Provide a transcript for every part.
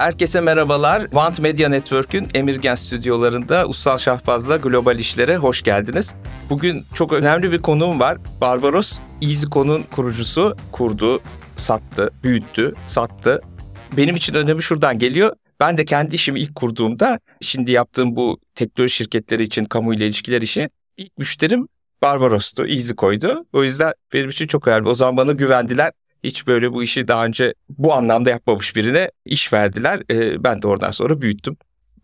Herkese merhabalar. Want Media Network'ün Emirgen stüdyolarında Ussal Şahbaz'la Global İşler'e hoş geldiniz. Bugün çok önemli bir konuğum var. Barbaros, EasyCo'nun kurucusu. Kurdu, sattı, büyüttü, sattı. Benim için önemi şuradan geliyor. Ben de kendi işimi ilk kurduğumda, şimdi yaptığım bu teknoloji şirketleri için kamuyla ilişkiler işi, ilk müşterim Barbaros'tu, EasyCo'ydu. O yüzden benim için çok önemli. O zaman bana güvendiler hiç böyle bu işi daha önce bu anlamda yapmamış birine iş verdiler. Ee, ben de oradan sonra büyüttüm.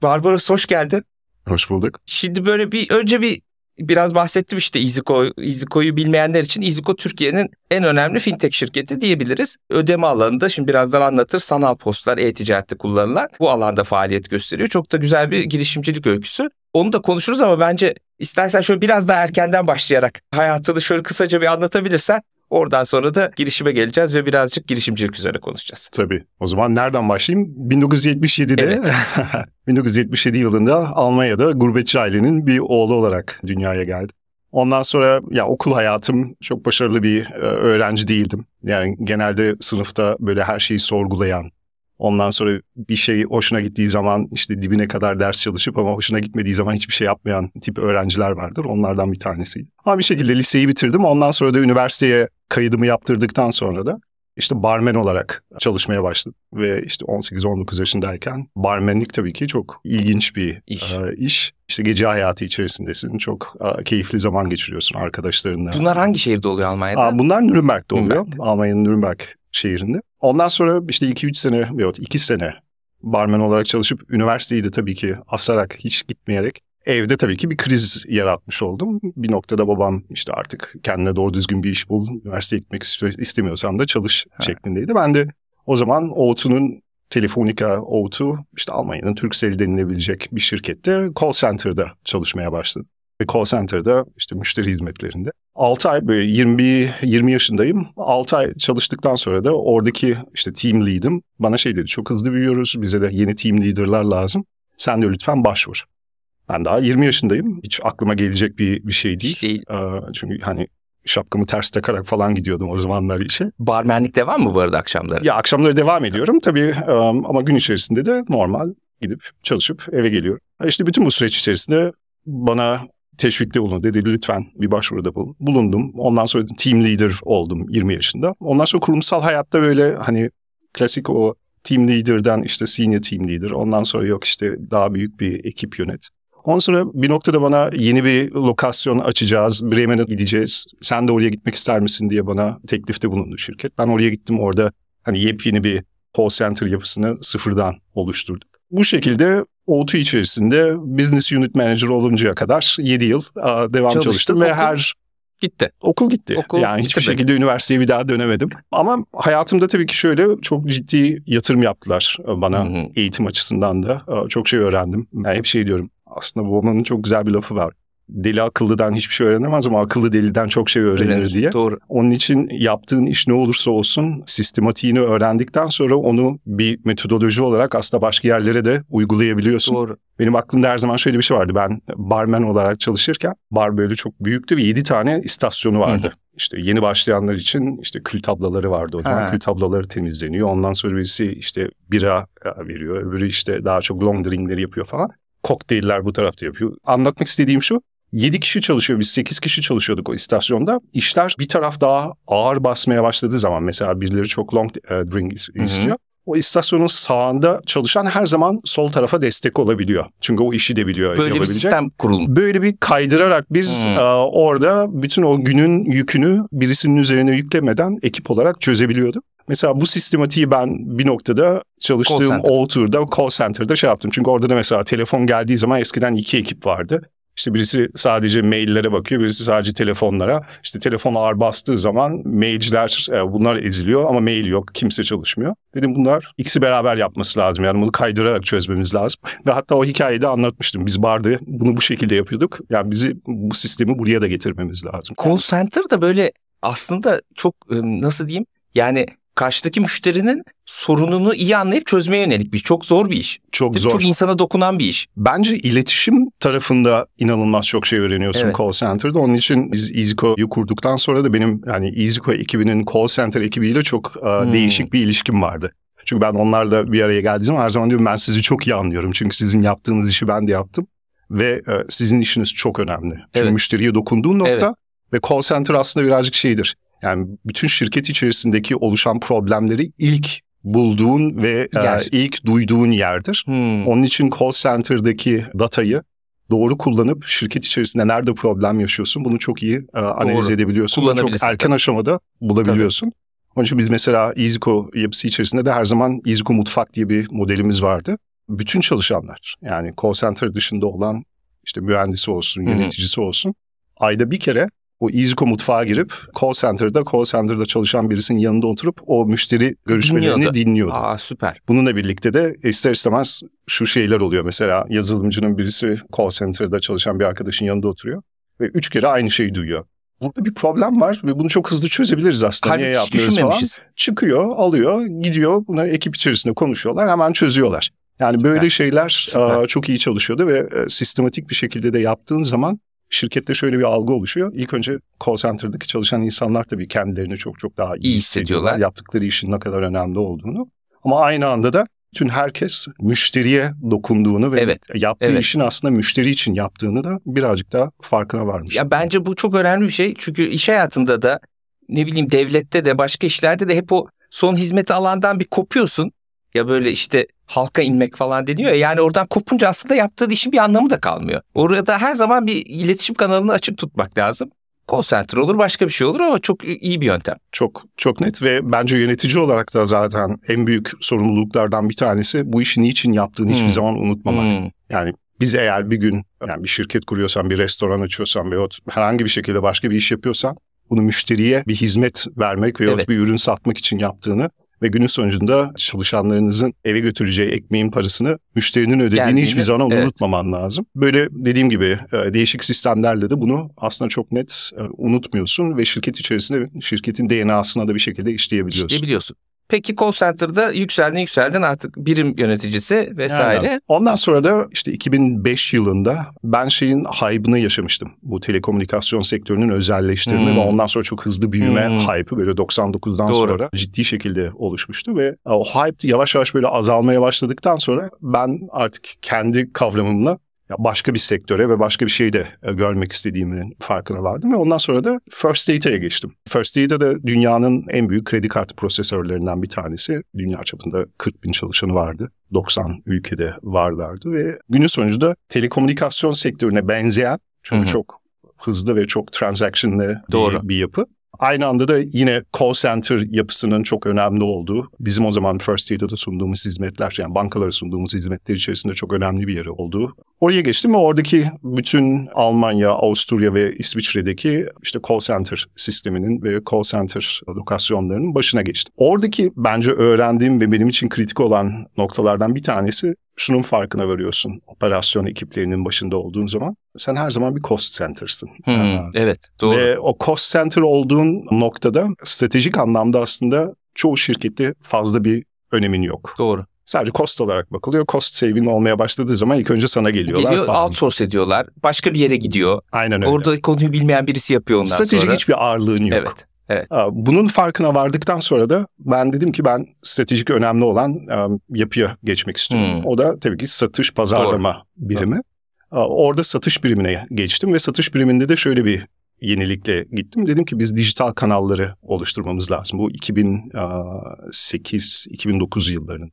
Barbaros hoş geldin. Hoş bulduk. Şimdi böyle bir önce bir biraz bahsettim işte EasyCo, EasyCo'yu bilmeyenler için EasyCo Türkiye'nin en önemli fintech şirketi diyebiliriz. Ödeme alanında şimdi birazdan anlatır sanal postlar e-ticarette kullanılan bu alanda faaliyet gösteriyor. Çok da güzel bir girişimcilik öyküsü. Onu da konuşuruz ama bence istersen şöyle biraz daha erkenden başlayarak hayatını şöyle kısaca bir anlatabilirsen Oradan sonra da girişime geleceğiz ve birazcık girişimcilik üzerine konuşacağız. Tabii. O zaman nereden başlayayım? 1977'de Evet. 1977 yılında Almanya'da gurbetçi ailenin bir oğlu olarak dünyaya geldi. Ondan sonra ya okul hayatım çok başarılı bir e, öğrenci değildim. Yani genelde sınıfta böyle her şeyi sorgulayan, ondan sonra bir şey hoşuna gittiği zaman işte dibine kadar ders çalışıp ama hoşuna gitmediği zaman hiçbir şey yapmayan tip öğrenciler vardır. Onlardan bir tanesiydi. Ama bir şekilde liseyi bitirdim. Ondan sonra da üniversiteye kaydımı yaptırdıktan sonra da işte barmen olarak çalışmaya başladım. Ve işte 18-19 yaşındayken barmenlik tabii ki çok ilginç bir İş. e, iş. İşte gece hayatı içerisindesin. Çok e, keyifli zaman geçiriyorsun arkadaşlarınla. Bunlar hangi şehirde oluyor Almanya'da? Aa, bunlar Nürnberg'de oluyor. Nürnberg'de. Almanya'nın Nürnberg şehrinde. Ondan sonra işte 2-3 sene yok 2 sene barmen olarak çalışıp üniversiteyi de tabii ki asarak hiç gitmeyerek evde tabii ki bir kriz yaratmış oldum. Bir noktada babam işte artık kendine doğru düzgün bir iş bul. Üniversiteye gitmek iste- istemiyorsan da çalış Ha. şeklindeydi. Ben de o zaman O2'nun Telefonica O2 işte Almanya'nın Turkcell denilebilecek bir şirkette call center'da çalışmaya başladım. Ve call center'da işte müşteri hizmetlerinde. 6 ay böyle 20 20 yaşındayım. 6 ay çalıştıktan sonra da oradaki işte team lead'im bana şey dedi. Çok hızlı büyüyoruz. Bize de yeni team leader'lar lazım. Sen de lütfen başvur. Ben daha 20 yaşındayım. Hiç aklıma gelecek bir bir şey değil. Hiç değil. Ee, çünkü hani şapkamı ters takarak falan gidiyordum o zamanlar işe. Barmenlik devam mı bu arada akşamları? Ya akşamları devam ediyorum tabii ama gün içerisinde de normal gidip çalışıp eve geliyorum. İşte bütün bu süreç içerisinde bana teşvikte bulundu. Dedi lütfen bir başvuruda bulun. Bulundum. Ondan sonra team leader oldum 20 yaşında. Ondan sonra kurumsal hayatta böyle hani klasik o team leader'dan işte senior team leader. Ondan sonra yok işte daha büyük bir ekip yönet. Ondan sonra bir noktada bana yeni bir lokasyon açacağız. Bremen'e gideceğiz. Sen de oraya gitmek ister misin diye bana teklifte bulundu şirket. Ben oraya gittim orada hani yepyeni bir call center yapısını sıfırdan oluşturduk. Bu şekilde O2 içerisinde business unit manager oluncaya kadar 7 yıl devam Çalıştın, çalıştım ve okul- her Gitti. okul gitti. Okul yani hiçbir bitirmedin. şekilde üniversiteye bir daha dönemedim. Ama hayatımda tabii ki şöyle çok ciddi yatırım yaptılar bana Hı hı. eğitim açısından da. Çok şey öğrendim. Ben hep şey diyorum. Aslında babamın çok güzel bir lafı var. Deli akıllıdan hiçbir şey öğrenemez ama akıllı deliden çok şey öğrenir Öğrenir. diye. Doğru. Onun için yaptığın iş ne olursa olsun sistematiğini öğrendikten sonra onu bir metodoloji olarak aslında başka yerlere de uygulayabiliyorsun. Doğru. Benim aklımda her zaman şöyle bir şey vardı. Ben barmen olarak çalışırken bar böyle çok büyüktü ve 7 tane istasyonu vardı. İşte yeni başlayanlar için işte kül tablaları vardı o zaman. Ha. Kül tablaları temizleniyor. Ondan sonra birisi işte bira e, veriyor. Öbürü işte daha çok long drinkleri yapıyor falan. Kokteyller bu tarafta yapıyor. Anlatmak istediğim şu. 7 kişi çalışıyor. Biz 8 kişi çalışıyorduk o istasyonda. İşler bir taraf daha ağır basmaya başladığı zaman mesela birileri çok long e, drink istiyor. O istasyonun sağında çalışan her zaman sol tarafa destek olabiliyor. Çünkü o işi de biliyor. Böyle bir sistem kurulmuş. Böyle bir kaydırarak biz Hmm. e, orada bütün o günün yükünü birisinin üzerine yüklemeden ekip olarak çözebiliyorduk. Mesela bu sistematiği ben bir noktada çalıştığım Call. O-Tour'da, call center'da şey yaptım. Çünkü orada da mesela telefon geldiği zaman eskiden iki ekip vardı. İşte birisi sadece maillere bakıyor, birisi sadece telefonlara. İşte telefon ağır bastığı zaman mailciler e, bunlar eziliyor ama mail yok, kimse çalışmıyor. Dedim bunlar ikisi beraber yapması lazım. Yani bunu kaydırarak çözmemiz lazım. Ve hatta o hikayeyi de anlatmıştım. Biz barda bunu bu şekilde yapıyorduk. Yani bizi bu sistemi buraya da getirmemiz lazım. Call center da böyle aslında çok e, nasıl diyeyim? Yani karşıdaki müşterinin sorununu iyi anlayıp çözmeye yönelik bir. Çok zor bir iş. Çok zor. Çok insana dokunan bir iş. Bence iletişim tarafında inanılmaz çok şey öğreniyorsun Evet. call center'da. Onun için biz EasyCo'yu kurduktan sonra da benim yani EasyCo ekibinin call center ekibiyle çok e, Hmm. değişik bir ilişkim vardı. Çünkü ben onlarla bir araya geldiğim zaman her zaman diyorum ben sizi çok iyi anlıyorum. Çünkü sizin yaptığınız işi ben de yaptım. Ve e, sizin işiniz çok önemli. Çünkü Evet. müşteriye dokunduğun nokta Evet. ve call center aslında birazcık şeydir. Yani bütün şirket içerisindeki oluşan problemleri ilk bulduğun ve e, ilk duyduğun yerdir. Hmm. Onun için call center'daki datayı doğru kullanıp şirket içerisinde nerede problem yaşıyorsun bunu çok iyi e, analiz Doğru. edebiliyorsun. Çok erken aşamada bulabiliyorsun. Onun için biz mesela EasyCo yapısı içerisinde de her zaman EasyCo Mutfak diye bir modelimiz vardı. Bütün çalışanlar yani call center dışında olan işte mühendisi olsun, yöneticisi olsun ayda bir kere o EasyCo mutfağa girip call center'da call center'da çalışan birisinin yanında oturup o müşteri görüşmelerini Dinliyordu. dinliyordu. Aa süper. Bununla birlikte de ister istemez şu şeyler oluyor. Mesela yazılımcının birisi call center'da çalışan bir arkadaşın yanında oturuyor ve üç kere aynı şeyi duyuyor. Burada bir problem var ve bunu çok hızlı çözebiliriz aslında. Niye Halbuki hiç yapmıyoruz falan. Çıkıyor, alıyor, gidiyor. Buna ekip içerisinde konuşuyorlar. Hemen çözüyorlar. Yani böyle Süper. şeyler Süper. çok iyi çalışıyordu ve e, sistematik bir şekilde de yaptığın zaman şirkette şöyle bir algı oluşuyor. İlk önce call center'daki çalışan insanlar tabii kendilerini çok çok daha iyi, İyi hissediyorlar. hissediyorlar. Yaptıkları işin ne kadar önemli olduğunu. Ama aynı anda da bütün herkes müşteriye dokunduğunu ve Evet, yaptığı evet. işin aslında müşteri için yaptığını da birazcık daha farkına varmış. Ya bence bu çok önemli bir şey. Çünkü iş hayatında da ne bileyim devlette de başka işlerde de hep o son hizmeti alandan bir kopuyorsun. Ya böyle işte halka inmek falan deniyor ya. Yani oradan kopunca aslında yaptığın işin bir anlamı da kalmıyor. Orada her zaman bir iletişim kanalını açık tutmak lazım. Call center olur başka bir şey olur ama çok iyi bir yöntem. Çok çok net ve bence yönetici olarak da zaten en büyük sorumluluklardan bir tanesi bu işi niçin yaptığını hiçbir Hmm. zaman unutmamak. Hmm. Yani biz eğer bir gün yani bir şirket kuruyorsan, bir restoran açıyorsan veyahut herhangi bir şekilde başka bir iş yapıyorsan bunu müşteriye bir hizmet vermek veyahut Evet. bir ürün satmak için yaptığını ve günün sonucunda çalışanlarınızın eve götüreceği ekmeğin parasını müşterinin ödediğini Geldiğini, hiçbir zaman evet. unutmaman lazım. Böyle dediğim gibi e, değişik sistemlerle de bunu aslında çok net e, unutmuyorsun ve şirket içerisinde şirketin DNA'sına da bir şekilde işleyebiliyorsun. İşleyebiliyorsun. Peki call center'da yükseldin yükseldin artık birim yöneticisi vesaire. Aynen. Ondan sonra da işte 2005 yılında ben şeyin hype'ını yaşamıştım. Bu telekomünikasyon sektörünün özelleştirme Hmm. ve ondan sonra çok hızlı büyüme Hmm. hype'ı böyle 99'dan Doğru. sonra ciddi şekilde oluşmuştu ve o hype yavaş yavaş böyle azalmaya başladıktan sonra ben artık kendi kavramımla ya başka bir sektöre ve başka bir şey de e, görmek istediğimin farkına vardım ve ondan sonra da First Data'ya geçtim. First Data da dünyanın en büyük kredi kartı prosesörlerinden bir tanesi. Dünya çapında 40 bin çalışanı vardı. 90 ülkede varlardı ve günün sonunda telekomünikasyon sektörüne benzeyen çünkü Hı hı. çok hızlı ve çok transaction'lı Doğru. bir, bir yapı. Aynı anda da yine call center yapısının çok önemli olduğu, bizim o zaman First Data'da sunduğumuz hizmetler, yani bankalara sunduğumuz hizmetler içerisinde çok önemli bir yeri olduğu. Oraya geçtim ve oradaki bütün Almanya, Avusturya ve İsviçre'deki işte call center sisteminin ve call center lokasyonlarının başına geçtim. Oradaki bence öğrendiğim ve benim için kritik olan noktalardan bir tanesi şunun farkına varıyorsun. Operasyon ekiplerinin başında olduğun zaman sen her zaman bir cost center'sın. Hmm, Aa, evet doğru. ve o cost center olduğun noktada stratejik anlamda aslında çoğu şirkette fazla bir önemin yok. Doğru. Sadece cost olarak bakılıyor. Cost saving olmaya başladığı zaman ilk önce sana geliyorlar Geliyor falan. outsource ediyorlar. Başka bir yere gidiyor. Aynen öyle. Orada konuyu bilmeyen birisi yapıyor ondan Stratejik sonra. hiçbir ağırlığın yok. Evet. Aa, Bunun farkına vardıktan sonra da ben dedim ki ben stratejik önemli olan yapıya geçmek istiyorum. Hmm. O da tabii ki satış pazarlama birimi. Aa, Orada satış birimine geçtim ve satış biriminde de şöyle bir yenilikle gittim. Dedim ki biz dijital kanalları oluşturmamız lazım. Bu 2008-2009 yıllarının.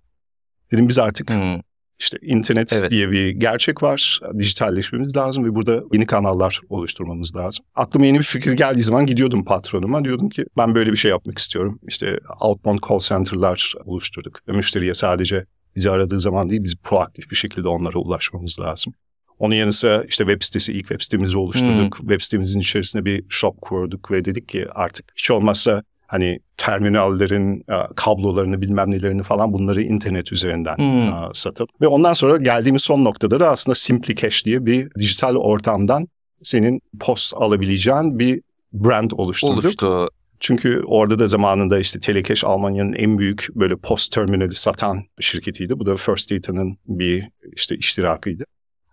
Dedim biz artık Hmm. İşte internet Evet. diye bir gerçek var. Dijitalleşmemiz lazım ve burada yeni kanallar oluşturmamız lazım. Aklıma yeni bir fikir geldiği zaman gidiyordum patronuma. Diyordum ki ben böyle bir şey yapmak istiyorum. İşte outbound call center'lar oluşturduk. Ve müşteriye sadece bizi aradığı zaman değil biz proaktif bir şekilde onlara ulaşmamız lazım. Onun yanı sıra işte web sitesi, ilk web sitemizi oluşturduk. Web sitemizin içerisine bir shop kurduk ve dedik ki artık hiç olmazsa hani terminallerin e, kablolarını bilmem nelerini falan bunları internet üzerinden Hmm. e, satıp ve ondan sonra geldiğimiz son noktada da aslında Simply Cash diye bir dijital ortamdan senin post alabileceğin bir brand oluşturduk. Oluştu. Çünkü orada da zamanında işte Telecash Almanya'nın en büyük böyle post terminali satan şirketiydi. Bu da First Data'nın bir işte iştirakıydı.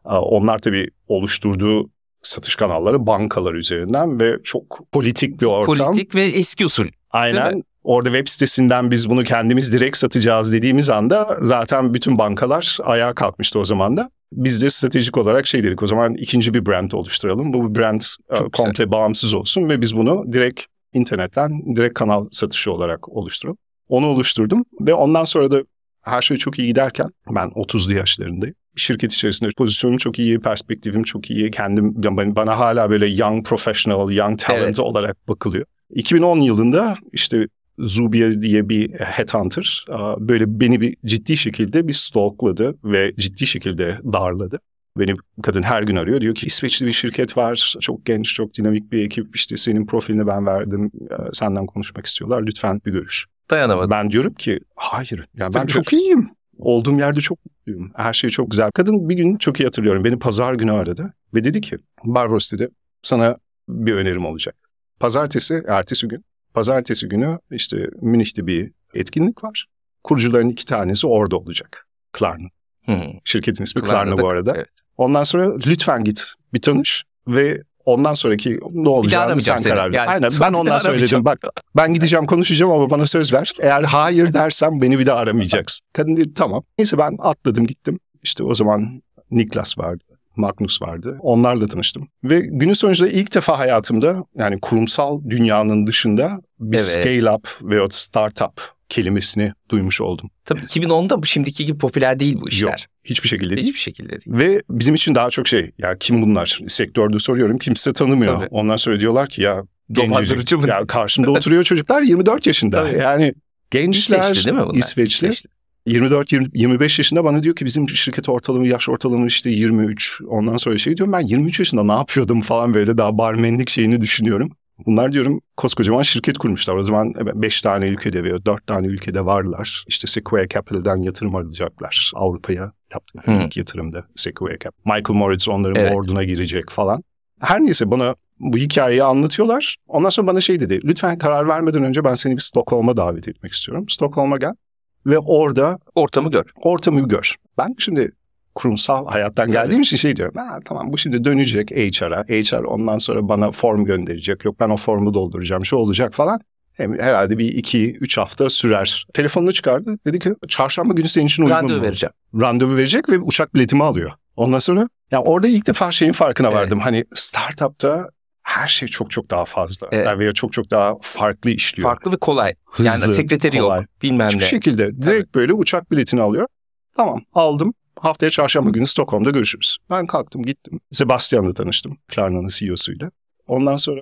Ee, Onlar tabii oluşturduğu satış kanalları bankalar üzerinden ve çok politik bir ortam. Politik ve eski usul. Aynen. Orada web sitesinden biz bunu kendimiz direkt satacağız dediğimiz anda zaten bütün bankalar ayağa kalkmıştı o zaman da. Biz de stratejik olarak şey dedik o zaman ikinci bir brand oluşturalım. Bu brand e, Çok komple güzel. bağımsız olsun ve biz bunu direkt internetten direkt kanal satışı olarak oluşturalım. Onu oluşturdum ve ondan sonra da her şey çok iyi giderken ben 30'lu yaşlarındayım. Şirket içerisinde pozisyonum çok iyi, perspektifim çok iyi. Kendim bana hala böyle young professional, young talent Evet. olarak bakılıyor. 2010 yılında işte Zubier diye bir headhunter aa, böyle beni bir ciddi şekilde bir stalkladı ve ciddi şekilde darladı. Beni kadın her gün arıyor. Diyor ki İsveçli bir şirket var. Çok genç, çok dinamik bir ekip. İşte senin profilini ben verdim. Ee, Senden konuşmak istiyorlar. Lütfen bir görüş. Dayanamadım. Ben diyorum ki hayır. Ya ben çok iyiyim. Olduğum yerde çok mutluyum. Her şey çok güzel. Kadın bir gün çok iyi hatırlıyorum. Beni pazar günü aradı ve dedi ki Barbaros dedi sana bir önerim olacak. Pazartesi, ertesi gün. Pazartesi günü işte Münih'te bir etkinlik var. Kurucuların iki tanesi orada olacak. Klarna. Hı. Şirketin ismi Klarna bu arada. Evet. Ondan sonra lütfen git bir tanış ve ondan sonraki ne olacağını sen seni. karar ver. Yani Aynen sonra ben ondan söyledim. aramayacağım. Bak ben gideceğim konuşacağım ama bana söz ver. Eğer hayır dersem beni bir daha aramayacaksın. Kadın dedi tamam. Neyse ben atladım gittim. İşte o zaman Niklas vardı. Magnus vardı. Onlarla tanıştım. Ve günün sonunda ilk defa hayatımda yani kurumsal dünyanın dışında bir Evet. scale up veya startup kelimesini duymuş oldum. Tabii 2010'da bu şimdiki gibi popüler değil bu işler. Yok hiçbir şekilde değil. Hiçbir şekilde değil. Ve bizim için daha çok şey ya kim bunlar? Sektörde soruyorum kimse tanımıyor. Tabii. Ondan sonra diyorlar ki ya Dolandırıcı mı? Ya karşımda oturuyor çocuklar 24 yaşında. Tabii. Yani gençler İsveçli değil mi bunlar? İsveçli. İsveçli. 24 20 25 yaşında bana diyor ki bizim şirket ortalama yaş ortalama işte 23. Ondan sonra şey diyorum ben 23 yaşında ne yapıyordum falan böyle daha barmenlik şeyini düşünüyorum. Bunlar diyorum koskocaman şirket kurmuşlar. O zaman 5 tane ülkede veya 4 tane ülkede varlar. İşte Sequoia Capital'dan yatırım alacaklar. Avrupa'ya yaptıkları Hı. ilk yatırımda Sequoia Capital. Michael Moritz onların Evet. board'una girecek falan. Her neyse bana bu hikayeyi anlatıyorlar. Ondan sonra bana şey dedi. Lütfen karar vermeden önce ben seni bir Stockholm'a davet etmek istiyorum. Stockholm'a gel. Ve orada Ortamı gör. ortamı gör. Ben şimdi kurumsal hayattan geldiğim için şey diyorum. Ha, tamam bu şimdi dönecek HR'a. HR ondan sonra bana form gönderecek. Yok ben o formu dolduracağım. Şu olacak falan. Hem herhalde bir iki, üç hafta sürer. Telefonunu çıkardı. Dedi ki çarşamba günü senin için uygun Randevu mu? vereceğim. Randevu verecek ve uçak biletimi alıyor. Ondan sonra ya orada ilk defa şeyin farkına Evet. vardım. Hani startupta her şey çok çok daha fazla. Evet. Veya çok çok daha farklı işliyor. Farklı ve kolay. Hızlı, yani sekreteri kolay. yok. Bilmem Hiçbir ne. şekilde direkt böyle uçak biletini alıyor. Tamam aldım. Haftaya çarşamba günü Stockholm'da görüşürüz. Ben kalktım gittim. Sebastian'la tanıştım. Klarna'nın CEO'suyla. Ondan sonra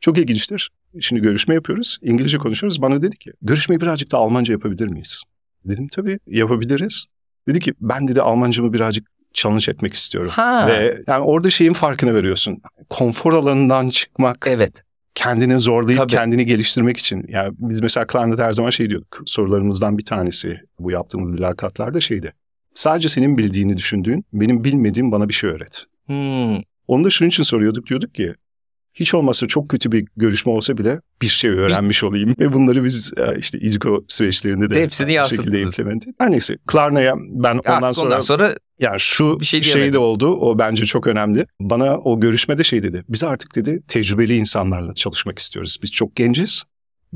çok ilginçtir. Şimdi görüşme yapıyoruz. İngilizce konuşuyoruz. Bana dedi ki görüşmeyi birazcık da Almanca yapabilir miyiz? Dedim tabii yapabiliriz. Dedi ki ben dedi Almancamı birazcık challenge etmek istiyorum. Ha. Ve yani orada şeyin farkına veriyorsun. Konfor alanından çıkmak, Evet. kendini zorlayıp Tabii. kendini geliştirmek için. Yani biz mesela Klarna'da her zaman şey diyorduk. Sorularımızdan bir tanesi bu yaptığımız mülakatlarda şeydi. Sadece senin bildiğini düşündüğün, benim bilmediğim bana bir şey öğret. Hmm. Onu da şunun için soruyorduk. Diyorduk ki hiç olmazsa çok kötü bir görüşme olsa bile bir şey öğrenmiş olayım. Ve bunları biz e, işte İCO süreçlerinde de hepsini bu şekilde implement. Her neyse Klarna'ya ben ondan Artık sonra ondan sonra yani şu Bir şey şey, de oldu. O bence çok önemli. Bana o görüşmede şey dedi. Biz artık dedi tecrübeli insanlarla çalışmak istiyoruz. Biz çok genciz.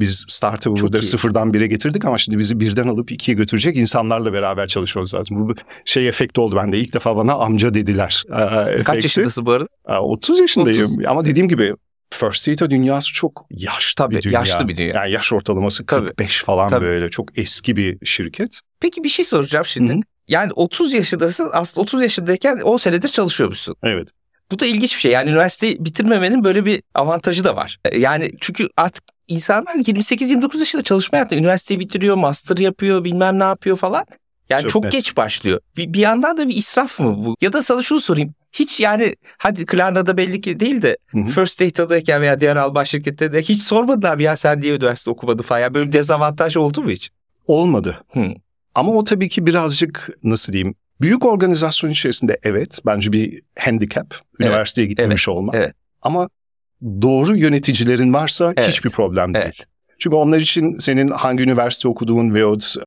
Biz startup'ı Çok burada iyi. sıfırdan bire getirdik ama şimdi bizi birden alıp ikiye götürecek insanlarla beraber çalışmamız lazım. Bu şey efekti oldu bende. İlk defa bana amca dediler. Ee, kaç efekti. yaşındasın bu arada? Aa, 30 yaşındayım 30. ama dediğim gibi First Data dünyası çok yaşlı Tabii, bir dünya. yaşlı bir dünya. Yani yaş ortalaması Tabii. 45 falan Tabii. böyle çok eski bir şirket. Peki bir şey soracağım şimdi. Hı hı. Yani 30 yaşındasın aslında 30 yaşındayken 10 senedir çalışıyormuşsun. Evet. Bu da ilginç bir şey. Yani üniversiteyi bitirmemenin böyle bir avantajı da var. Yani çünkü artık insanlar 28-29 yaşında çalışmaya hatta üniversiteyi bitiriyor, master yapıyor, bilmem ne yapıyor falan. Yani çok, Çok net. geç başlıyor. Bir, bir yandan da bir israf mı bu? Ya da sana şunu sorayım. Hiç yani hadi Klarna'da belli ki değil de Hı hı. First Data'dayken veya diğer Alman şirkette de hiç sormadılar mı ya sen diye üniversite okumadın falan. Yani böyle bir dezavantaj oldu mu hiç? Olmadı. Hı. Ama o tabii ki birazcık nasıl diyeyim büyük organizasyon içerisinde evet bence bir handicap üniversiteye gitmemiş olma. evet. Ama doğru yöneticilerin varsa Evet, hiçbir problem değil. Evet. Çünkü onlar için senin hangi üniversite okuduğun ve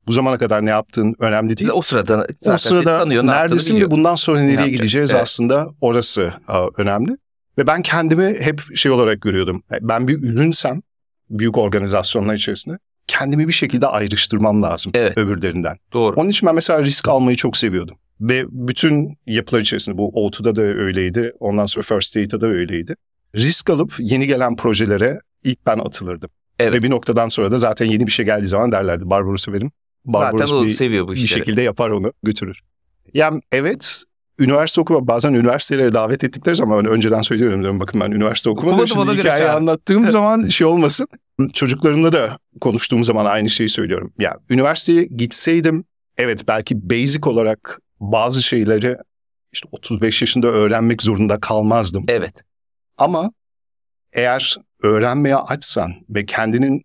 bu zamana kadar ne yaptığın önemli değil. O sırada zaten o sırada tanıyor, ne neredesin ve bundan sonra nereye yapacağız, gideceğiz evet. aslında orası önemli. Ve ben kendimi hep şey olarak görüyordum. Ben bir ürünsem büyük organizasyonlar içerisinde kendimi bir şekilde ayrıştırmam lazım Evet. öbürlerinden. Doğru. Onun için ben mesela risk almayı çok seviyordum. Ve bütün yapılar içerisinde bu O2'da da öyleydi. Ondan sonra First Date'da da öyleydi. Risk alıp yeni gelen projelere ilk ben atılırdım. Evet. Ve bir noktadan sonra da zaten yeni bir şey geldiği zaman derlerdi. Barbaros'u verin. Barbaros Zaten o bir, seviyor bu bir işleri. şekilde yapar onu götürür. Yani evet üniversite okuma bazen üniversitelere davet ettikleri zaman ben önceden söylüyorum diyorum bakın ben üniversite okumadım. Okumadım, Şimdi hikayeyi çağır. anlattığım zaman şey olmasın. Çocuklarımla da konuştuğum zaman aynı şeyi söylüyorum. Ya üniversiteye gitseydim evet belki basic olarak bazı şeyleri işte 35 yaşında öğrenmek zorunda kalmazdım. Evet. Ama eğer öğrenmeye açsan ve kendinin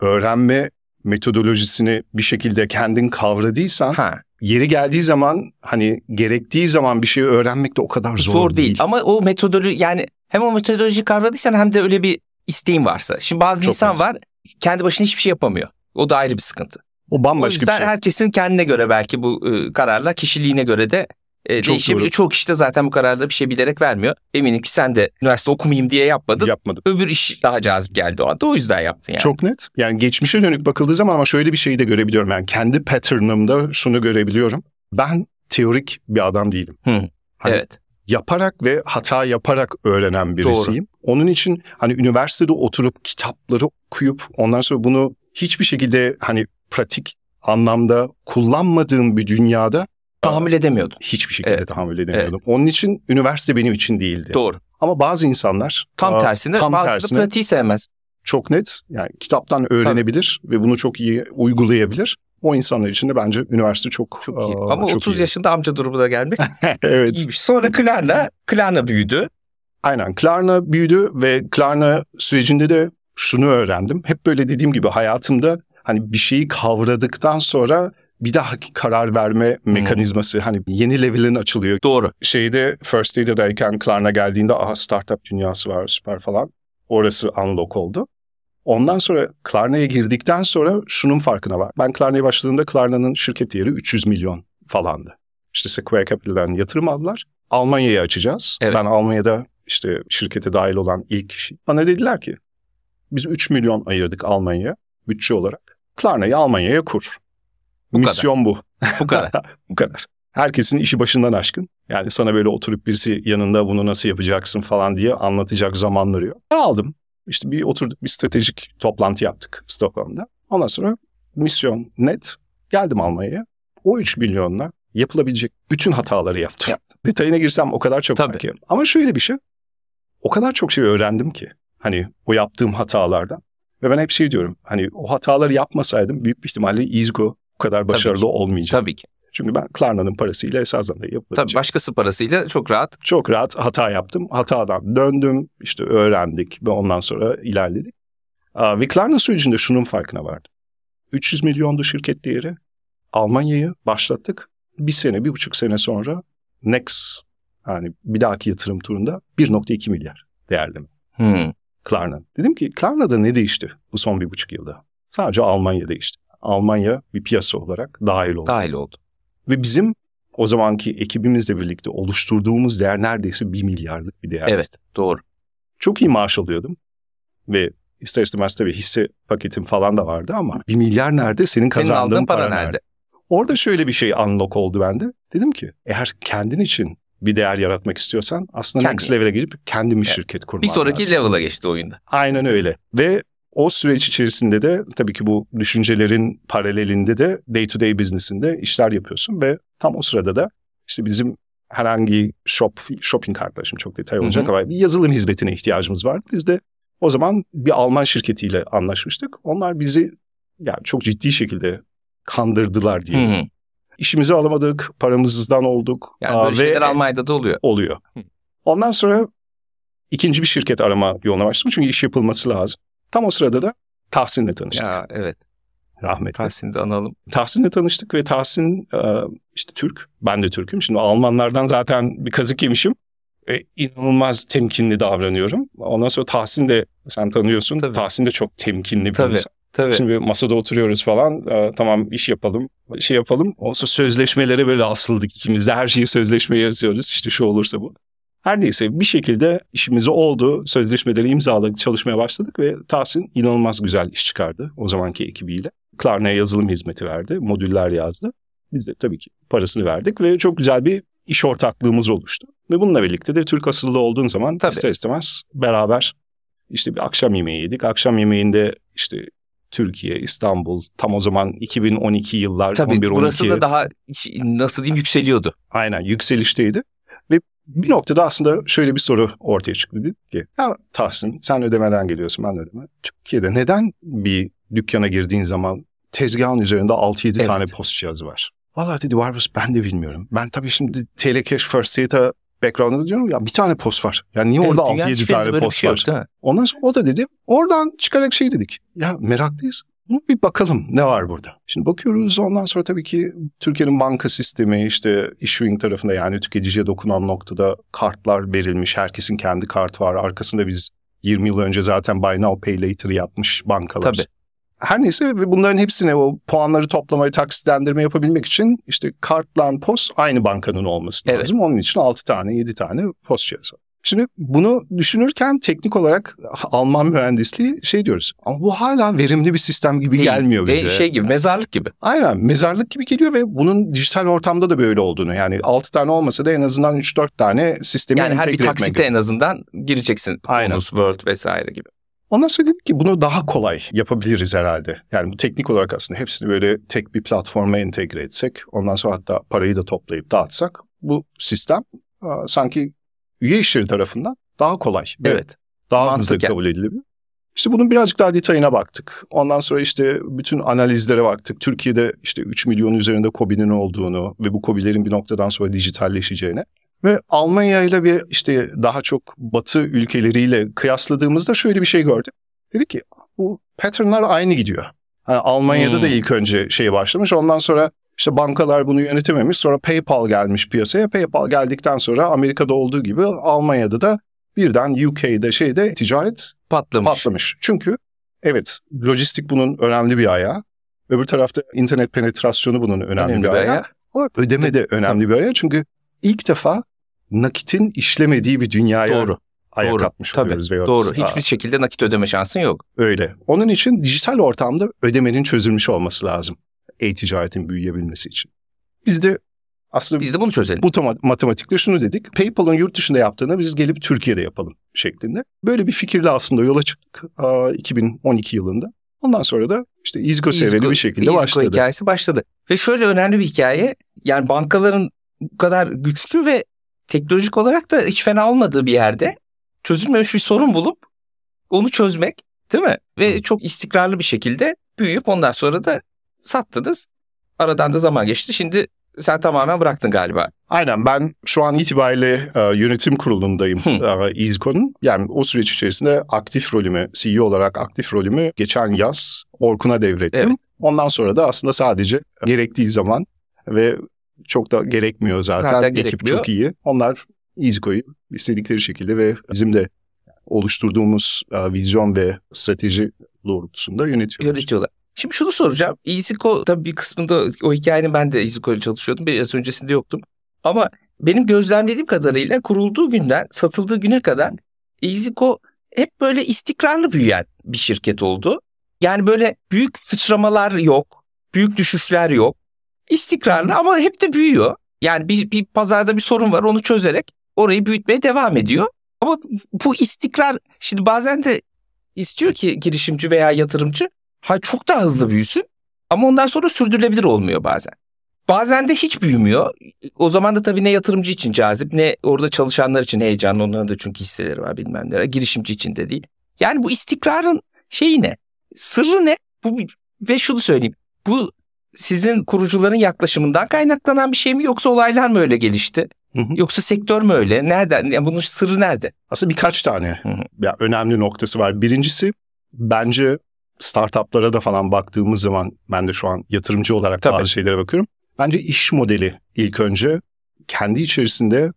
öğrenme metodolojisini bir şekilde kendin kavradıysan Ha. yeri geldiği zaman hani gerektiği zaman bir şeyi öğrenmek de o kadar zor, Zor, değil. Ama o metodoloji yani hem o metodoloji kavradıysan hem de öyle bir isteğin varsa. Şimdi bazı Çok insan net. var kendi başına hiçbir şey yapamıyor. O da ayrı bir sıkıntı. O O bambaşka bir yüzden şey. herkesin kendine göre belki bu e, kararlar kişiliğine göre de e, Çok değişebiliyor. doğru. Çoğu kişi de zaten bu kararları bir şey bilerek vermiyor. Eminim ki sen de üniversite okumayayım diye yapmadın. Yapmadım. Öbür iş daha cazip geldi o anda. O yüzden yaptın yani. Çok net. Yani geçmişe dönük bakıldığı zaman ama şöyle bir şeyi de görebiliyorum. Yani kendi pattern'ımda şunu görebiliyorum. Ben teorik bir adam değilim. Hı. Hani evet. yaparak ve hata yaparak öğrenen birisiyim. Onun için hani üniversitede oturup kitapları okuyup ondan sonra bunu hiçbir şekilde hani pratik anlamda kullanmadığım bir dünyada Tahammül edemiyordun. hiçbir şekilde Evet. tahammül edemiyordum. Onun için üniversite benim için değildi. Doğru. Ama bazı insanlar Tam aa, tersine tam bazısı tersine pratiği sevmez. çok net yani kitaptan öğrenebilir ve bunu çok iyi uygulayabilir. O insanlar için de bence üniversite çok Çok iyi. aa, Ama çok 30 iyi. yaşında amca durumuna gelmek evet. iyiymiş. Sonra Klarna, Klarna büyüdü. Aynen. Klarna büyüdü ve Klarna sürecinde de şunu öğrendim. Hep böyle dediğim gibi hayatımda hani bir şeyi kavradıktan sonra bir dahaki karar verme mekanizması hani yeni level'in açılıyor. Doğru. Şeyde First Date'dayken Klarna geldiğinde aha startup dünyası var süper falan. Orası unlock oldu. Ondan sonra Klarna'ya girdikten sonra şunun farkına var. Ben Klarna'ya başladığımda Klarna'nın şirket değeri 300 milyon falandı. İşte Sequoia Capital'den yatırım aldılar. Almanya'yı açacağız. Evet. Ben Almanya'da işte şirkete dahil olan ilk kişi. Bana dediler ki biz 3 milyon ayırdık Almanya'ya bütçe olarak. Klarna'yı Almanya'ya kur. Bu kadar. Misyon bu. Bu kadar. bu kadar. Herkesin işi başından aşkın. Yani sana böyle oturup birisi yanında bunu nasıl yapacaksın falan diye anlatacak zamanları yok. Ben aldım. İşte bir oturduk bir stratejik toplantı yaptık Stockholm'da. Ondan sonra misyon net. Geldim Almanya'ya. O 3 milyonla yapılabilecek bütün hataları yaptım. Yaptım. Detayına girsem o kadar çok Tabii. var ki. Ama şöyle bir şey. O kadar çok şey öğrendim ki. Hani o yaptığım hatalardan. Ve ben hep şey diyorum. Hani o hataları yapmasaydım büyük bir ihtimalle Izgo bu kadar başarılı ki. olmayacak. Tabii ki. Çünkü ben Klarna'nın parasıyla esasında da Tabii başkası parasıyla çok rahat. Çok rahat hata yaptım. Hatadan döndüm. işte öğrendik ve ondan sonra ilerledik. Ve Klarna sürecinde şunun farkına vardım. 300 milyondu şirket değeri. Almanya'yı başlattık. Bir sene, bir buçuk sene sonra Next yani bir dahaki yatırım turunda 1.2 milyar değerleme. Hmm. Klarna. Dedim ki Klarna'da ne değişti bu son bir buçuk yılda? Sadece Almanya değişti. Almanya bir piyasa olarak dahil oldu. Dahil oldu. Ve bizim o zamanki ekibimizle birlikte oluşturduğumuz değer neredeyse bir milyarlık bir değer. Evet doğru. Çok iyi maaş alıyordum. Ve ister istemez tabii hisse paketim falan da vardı ama bir milyar nerede? Senin Senin kazandığın aldığın para, para, nerede? Orada şöyle bir şey unlock oldu bende. Dedim ki eğer kendin için bir değer yaratmak istiyorsan aslında Kendi. next level'e gidip kendin bir Evet. şirket kurman Bir sonraki lazım. level'a geçti oyunda. Aynen öyle. Ve o süreç içerisinde de tabii ki bu düşüncelerin paralelinde de day to day business'inde işler yapıyorsun ve tam o sırada da işte bizim herhangi shop shopping kartlar şimdi çok detay olacak Hı hı. ama bir yazılım hizmetine ihtiyacımız vardı. Biz de o zaman bir Alman şirketiyle anlaşmıştık. Onlar bizi yani çok ciddi şekilde kandırdılar diye. Hı hı. İşimizi alamadık, paramızdan olduk. Yani Aa, böyle şeyler Almanya'da da oluyor. oluyor. Hı. Ondan sonra ikinci bir şirket arama yoluna başladım. Çünkü iş yapılması lazım. Tam o sırada da Tahsin'le tanıştık. Ya evet. Rahmetli. Tahsin'i de analım. Tahsin'le tanıştık ve Tahsin e, işte Türk. Ben de Türk'üm. Şimdi Almanlardan zaten bir kazık yemişim. E, inanılmaz temkinli davranıyorum. Ondan sonra Tahsin de sen tanıyorsun. Tabii. Tahsin de çok temkinli bir Tabii. insan. Tabii. Şimdi masada oturuyoruz falan. E, tamam iş yapalım. Şey yapalım. Sonra sözleşmelere böyle asıldık ikimiz de. Her şeyi sözleşmeye yazıyoruz. İşte şu olursa bu. Her neyse bir şekilde işimiz oldu. Sözleşmeleri imzaladık, çalışmaya başladık ve Tahsin inanılmaz güzel iş çıkardı o zamanki ekibiyle. Klarna'ya yazılım hizmeti verdi, modüller yazdı. Biz de tabii ki parasını verdik ve çok güzel bir iş ortaklığımız oluştu. Ve bununla birlikte de Türk asıllı olduğun zaman Tabii. ister istemez beraber işte bir akşam yemeği yedik. Akşam yemeğinde işte Türkiye, İstanbul tam o zaman 2012 yıllar Tabii 11 burası 12 da daha nasıl diyeyim yükseliyordu. aynen yükselişteydi. Bir noktada aslında şöyle bir soru ortaya çıktı. Dedik ki ya Tahsin sen ödemeden geliyorsun ben ödeme. Türkiye'de neden bir dükkana girdiğin zaman tezgahın üzerinde 6-7 Evet. tane post cihazı var? Vallahi dedi Varbus ben de bilmiyorum. Ben tabii şimdi Telecash First Data background'da diyorum ya bir tane post var. Yani niye orada Evet, dünyanın 6-7 hiçbir yerinde tane post şey var? yok? Ondan sonra o da dedi oradan çıkarak şey dedik. Ya meraklıyız. Bir bakalım ne var burada. Şimdi bakıyoruz ondan sonra tabii ki Türkiye'nin banka sistemi işte issuing tarafında yani tüketiciye dokunan noktada kartlar verilmiş. Herkesin kendi kartı var. Arkasında biz 20 yıl önce zaten Buy Now Pay Later yapmış bankalar. Tabii. Her neyse ve bunların hepsine o puanları toplamayı, taksitlendirme yapabilmek için işte kartla POS aynı bankanın olması Evet. lazım. Onun için 6 tane, 7 tane POS cihazı var. Şimdi bunu düşünürken teknik olarak Alman mühendisliği şey diyoruz. Ama bu hala verimli bir sistem gibi Değil. gelmiyor Ve bize. şey gibi mezarlık gibi. Aynen mezarlık gibi geliyor ve bunun dijital ortamda da böyle olduğunu. Yani 6 tane olmasa da en azından 3-4 tane sistemi Yani her entegre bir etmek taksite en azından gireceksin. Aynen. Bonus, Word vesaire gibi. Ondan sonra dedik ki bunu daha kolay yapabiliriz herhalde. Yani bu teknik olarak aslında hepsini böyle tek bir platforma entegre etsek, ondan sonra hatta parayı da toplayıp dağıtsak bu sistem sanki üye işleri tarafından daha kolay ve Evet. daha hızlı kabul edilebilir. İşte bunun birazcık daha detayına baktık. Ondan sonra işte bütün analizlere baktık. Türkiye'de işte 3 milyon üzerinde KOBİ'nin olduğunu ve bu KOBİ'lerin bir noktadan sonra dijitalleşeceğine ve Almanya ile bir işte daha çok batı ülkeleriyle kıyasladığımızda şöyle bir şey gördük. Dedik ki bu patternlar aynı gidiyor. Yani Almanya'da Hmm. da ilk önce şey başlamış. Ondan sonra işte bankalar bunu yönetememiş. Sonra PayPal gelmiş piyasaya. PayPal geldikten sonra Amerika'da olduğu gibi Almanya'da da birden UK'de şeyde ticaret Patlamış. patlamış. Çünkü evet lojistik bunun önemli bir ayağı. Öbür tarafta internet penetrasyonu bunun önemli, Önemli bir bir ayağı. ayağı. Ama ödeme de önemli bir ayağı. Çünkü ilk defa nakitin işlemediği bir dünyaya Doğru. ayak doğru. atmış Tabii, oluyoruz. veyahut- Doğru. Aa, Hiçbir şekilde nakit ödeme şansın yok. öyle. Onun için dijital ortamda ödemenin çözülmüş olması lazım. E-ticaretin büyüyebilmesi için. Biz de aslında Biz de bunu çözelim. bu matematikle şunu dedik. PayPal'ın yurt dışında yaptığını biz gelip Türkiye'de yapalım şeklinde. Böyle bir fikirle aslında yola çıktık aa, 2012 yılında. Ondan sonra da işte İzgo seviyeli bir şekilde İzgo başladı. hikayesi başladı. Ve şöyle önemli bir hikaye. Yani bankaların bu kadar güçlü ve teknolojik olarak da hiç fena olmadığı bir yerde çözülmemiş bir sorun bulup onu çözmek değil mi? Ve çok istikrarlı bir şekilde büyüyüp ondan sonra da sattınız. Aradan da zaman geçti. Şimdi sen tamamen bıraktın galiba. Aynen ben şu an itibariyle e, yönetim kurulundayım e, İzgo'nun. Yani o süreç içerisinde aktif rolümü, CEO olarak aktif rolümü geçen yaz Orkun'a devrettim. Evet. Ondan sonra da aslında sadece gerektiği zaman ve çok da gerekmiyor zaten. Zaten Ekip gerekmiyor. çok iyi. Onlar İzgo'yu istedikleri şekilde ve bizim de oluşturduğumuz e, vizyon ve strateji doğrultusunda yönetiyorlar. Yönetiyorlar. Şimdi şunu soracağım. EasyCo tabii bir kısmında o hikayenin ben de EasyCo'yla çalışıyordum. Biraz öncesinde yoktum. Ama benim gözlemlediğim kadarıyla kurulduğu günden satıldığı güne kadar EasyCo hep böyle istikrarlı büyüyen bir şirket oldu. Yani böyle büyük sıçramalar yok. Büyük düşüşler yok. İstikrarlı ama hep de büyüyor. Yani bir, bir pazarda bir sorun var onu çözerek orayı büyütmeye devam ediyor. Ama bu istikrar şimdi bazen de istiyor ki girişimci veya yatırımcı ha çok daha hızlı büyüsün ama ondan sonra sürdürülebilir olmuyor bazen. Bazen de hiç büyümüyor. O zaman da tabii ne yatırımcı için cazip ne orada çalışanlar için heyecanlı. Onların da çünkü hisseleri var bilmem ne. Girişimci için de değil. Yani bu istikrarın şeyi ne? Sırrı ne? Bu ve şunu söyleyeyim. Bu sizin kurucuların yaklaşımından kaynaklanan bir şey mi yoksa olaylar mı öyle gelişti? Hı hı. Yoksa sektör mü öyle? Nereden? Yani bunun sırrı nerede? Aslında birkaç tane Hı hı. ya önemli noktası var. Birincisi bence startuplara da falan baktığımız zaman ben de şu an yatırımcı olarak Tabii. bazı şeylere bakıyorum. Bence iş modeli ilk önce kendi içerisinde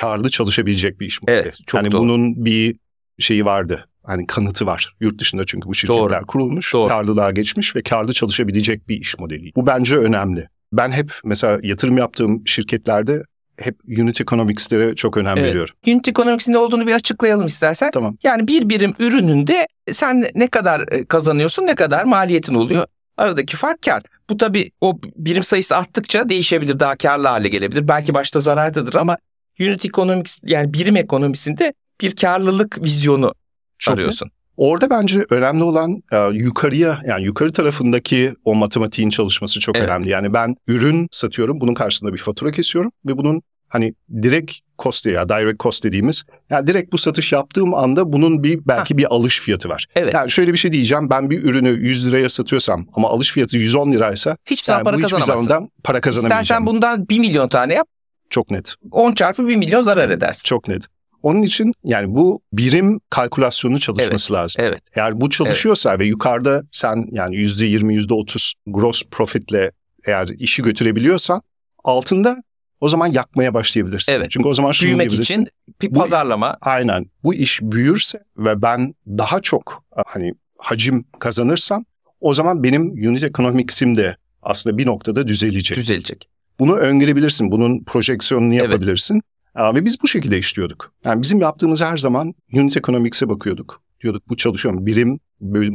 karlı çalışabilecek bir iş modeli. Evet, çok yani doğru. bunun bir şeyi vardı. Hani kanıtı var. Yurt dışında çünkü bu şirketler Doğru. kurulmuş, Doğru. karlılığa geçmiş ve karlı çalışabilecek bir iş modeli. Bu bence önemli. Ben hep mesela yatırım yaptığım şirketlerde hep unit economics'lere çok önem Evet. veriyorum. Unit Economics'in ne olduğunu bir açıklayalım istersen. Tamam. Yani bir birim ürününde sen ne kadar e, kazanıyorsun, ne kadar maliyetin oluyor. Aradaki fark kar. Bu tabii o birim sayısı arttıkça değişebilir, daha karlı hale gelebilir. Belki başta zarardadır ama unit economics yani birim ekonomisinde bir karlılık vizyonu Çok arıyorsun. Orada bence önemli olan e, yukarıya yani yukarı tarafındaki o matematiğin çalışması çok Evet. önemli. Yani ben ürün satıyorum, bunun karşılığında bir fatura kesiyorum ve bunun hani direkt cost ya direct cost dediğimiz yani direkt bu satış yaptığım anda bunun bir belki bir alış fiyatı var. Evet. Yani şöyle bir şey diyeceğim ben bir ürünü 100 liraya satıyorsam ama alış fiyatı 110 liraysa Hiçbir zaman yani para bu hiçbir kazanamazsın. zaman para kazanamayacağım. İstersen bundan 1 milyon tane yap, Çok net. 10 çarpı 1 milyon zarar edersin. Çok net. Onun için yani bu birim kalkülasyonu çalışması lazım. Evet. Eğer bu çalışıyorsa ve yukarıda sen yani %20, %30 gross profitle eğer işi götürebiliyorsan altında o zaman yakmaya başlayabilirsin. Evet. Çünkü o zaman şunu Büyümek için bir Bu- pazarlama. Aynen. Bu iş büyürse ve ben daha çok hani hacim kazanırsam o zaman benim unit economics'im de aslında bir noktada düzelecek. düzelecek. Bunu öngörebilirsin. Bunun projeksiyonunu Evet. yapabilirsin. Aa, ve biz bu şekilde işliyorduk. Yani bizim yaptığımız her zaman unit economics'e bakıyorduk. Diyorduk bu çalışıyor mu? Birim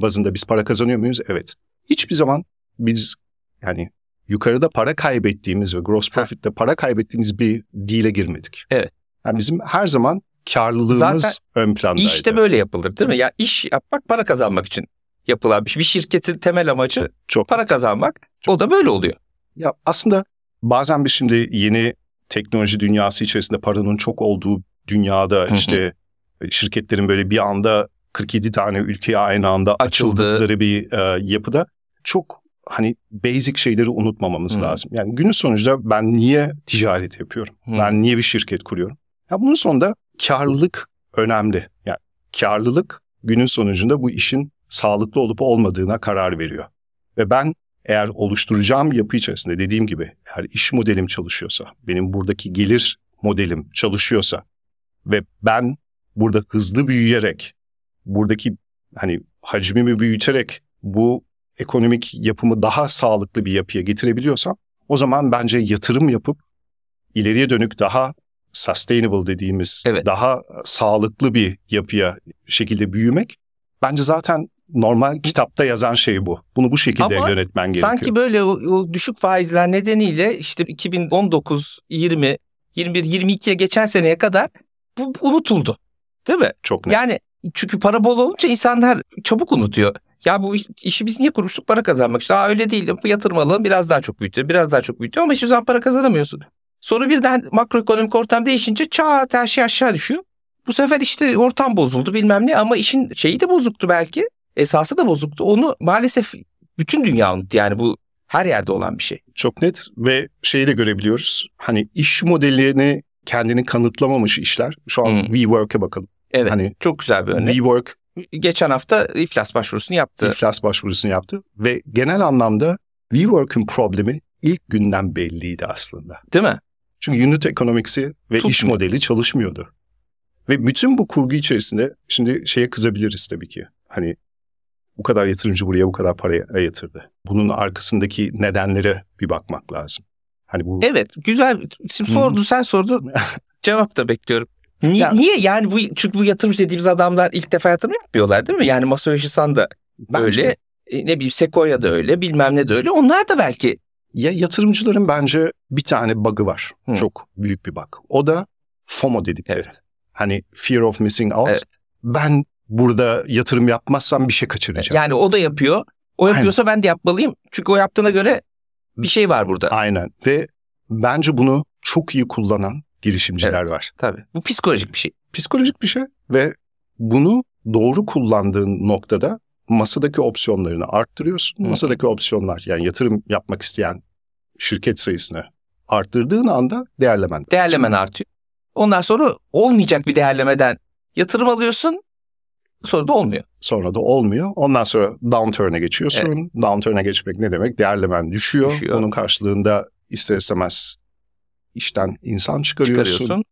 bazında biz para kazanıyor muyuz? Evet. Hiçbir zaman biz yani yukarıda para kaybettiğimiz ve gross profit'te para kaybettiğimiz bir deal'e girmedik. Evet. Yani bizim her zaman karlılığımız Zaten ön plandaydı. İş de böyle yapılır değil mi? Ya iş yapmak para kazanmak için yapılan bir şey. Bir şirketin temel amacı Çok para kazanmak. O da böyle oluyor. Ya aslında bazen biz şimdi yeni teknoloji dünyası içerisinde paranın çok olduğu dünyada işte şirketlerin böyle bir anda 47 tane ülkeye aynı anda Açıldı. açıldıkları bir e, yapıda çok hani basic şeyleri unutmamamız Hı. lazım. Yani günün sonunda ben niye ticaret yapıyorum? Hı. Ben niye bir şirket kuruyorum? Ya bunun sonunda karlılık önemli. Yani karlılık günün sonucunda bu işin sağlıklı olup olmadığına karar veriyor. Ve ben eğer oluşturacağım yapı içerisinde dediğim gibi eğer iş modelim çalışıyorsa, benim buradaki gelir modelim çalışıyorsa ve ben burada hızlı büyüyerek, buradaki hani hacmimi büyüterek bu ekonomik yapımı daha sağlıklı bir yapıya getirebiliyorsam o zaman bence yatırım yapıp ileriye dönük daha sustainable dediğimiz Evet. daha sağlıklı bir yapıya şekilde büyümek bence zaten normal kitapta yazan şey bu. Bunu bu şekilde Ama yönetmen gerekiyor. Sanki böyle o, o düşük faizler nedeniyle işte 2019, 20, 21, 22'ye geçen seneye kadar bu unutuldu. Değil mi? çok net. Yani çünkü para bol olunca insanlar çabuk unutuyor. Ya bu işi biz niye kurmuştuk? Para kazanmak işte. Aa öyle değil. Bu yatırım alalım biraz daha çok büyütüyor. Biraz daha çok büyütüyor ama hiçbir zaman para kazanamıyorsun. Sonra birden makroekonomik ortam değişince çat her şey aşağı düşüyor. Bu sefer işte ortam bozuldu bilmem ne ama işin şeyi de bozuktu belki. Esası da bozuktu. Onu maalesef bütün dünya unuttu. Yani bu her yerde olan bir şey. Çok net ve şeyi de görebiliyoruz. Hani iş modelini kendini kanıtlamamış işler. Şu an Hmm. WeWork'e bakalım. Evet. Hani Çok güzel bir örnek. WeWork Geçen hafta iflas başvurusunu yaptı. iflas başvurusunu yaptı ve genel anlamda WeWork'ün problemi ilk günden belliydi aslında. Değil mi? Çünkü unit economics'i ve iş Tutmuyor. modeli çalışmıyordu. Ve bütün bu kurgu içerisinde şimdi şeye kızabiliriz tabii ki. Hani bu kadar yatırımcı buraya bu kadar paraya yatırdı. Bunun arkasındaki nedenlere bir bakmak lazım. Hani bu Evet güzel. Şimdi Hı. sordu sen sordun. Cevap da bekliyorum. Niye, Ya- niye yani bu çünkü bu yatırımcı dediğimiz adamlar ilk defa yatırım yapmıyorlar değil mi? Yani Masayoshi Son da öyle. e, Ne bileyim Sequoia da öyle bilmem ne de öyle. Onlar da belki ya yatırımcıların bence bir tane bug'ı var. Hı. Çok büyük bir bug. O da FOMO dedikleri. Evet. Hani fear of missing out. Evet. Ben burada yatırım yapmazsam bir şey kaçıracağım. yani o da yapıyor. O Aynen. yapıyorsa ben de yapmalıyım. Çünkü o yaptığına göre bir şey var burada. Aynen ve bence bunu çok iyi kullanan girişimciler Evet. var. Tabii. Bu psikolojik bir şey. Psikolojik bir şey ve bunu doğru kullandığın noktada masadaki opsiyonlarını arttırıyorsun. Hı. Masadaki opsiyonlar yani yatırım yapmak isteyen şirket sayısını arttırdığın anda değerlemen. Değerlemen artıyor. Ondan sonra olmayacak bir değerlemeden yatırım alıyorsun. Sonra da olmuyor. Sonra da olmuyor. Ondan sonra downturn'e geçiyorsun. Downturn'e geçmek ne demek? Değerlemen düşüyor. Düşüyor. Bunun karşılığında ister istemez işten insan çıkarıyorsun. Çıkarıyorsun.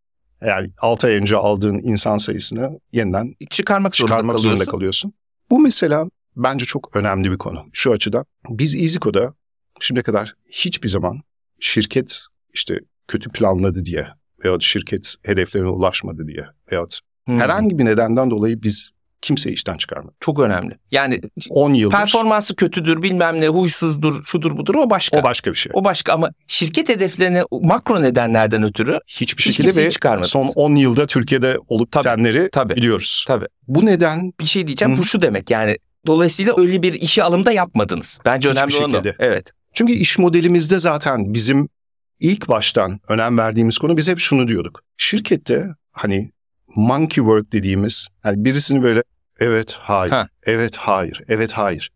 Yani 6 ay önce aldığın insan sayısını yeniden Çıkarmak zorunda çıkarmak kalıyorsun. zorunda kalıyorsun. Bu mesela bence çok önemli bir konu. Şu açıdan biz EasyCo'da şimdiye kadar hiçbir zaman şirket işte kötü planladı diye veyahut şirket hedeflerine ulaşmadı diye veyahut Hmm. herhangi bir nedenden dolayı biz kimseyi işten çıkarmadık. Çok önemli. Yani 10 yıldır performansı kötüdür, bilmem ne, huysuzdur, şudur budur o başka. o başka bir şey. O başka ama şirket hedeflerine makro nedenlerden ötürü Hiçbir hiç şekilde ve çıkarmadınız. son 10 yılda Türkiye'de olup Tabii, bitenleri tabii. biliyoruz. tabii Bu neden bir şey diyeceğim. Hı. Bu şu demek yani dolayısıyla öyle bir işe alımda yapmadınız. Bence Hiçbir önemli olan o. şekilde. Evet. Çünkü iş modelimizde zaten bizim ilk baştan önem verdiğimiz konu biz hep şunu diyorduk. Şirkette hani monkey work dediğimiz hani birisini böyle evet hayır, Ha. evet hayır, evet hayır.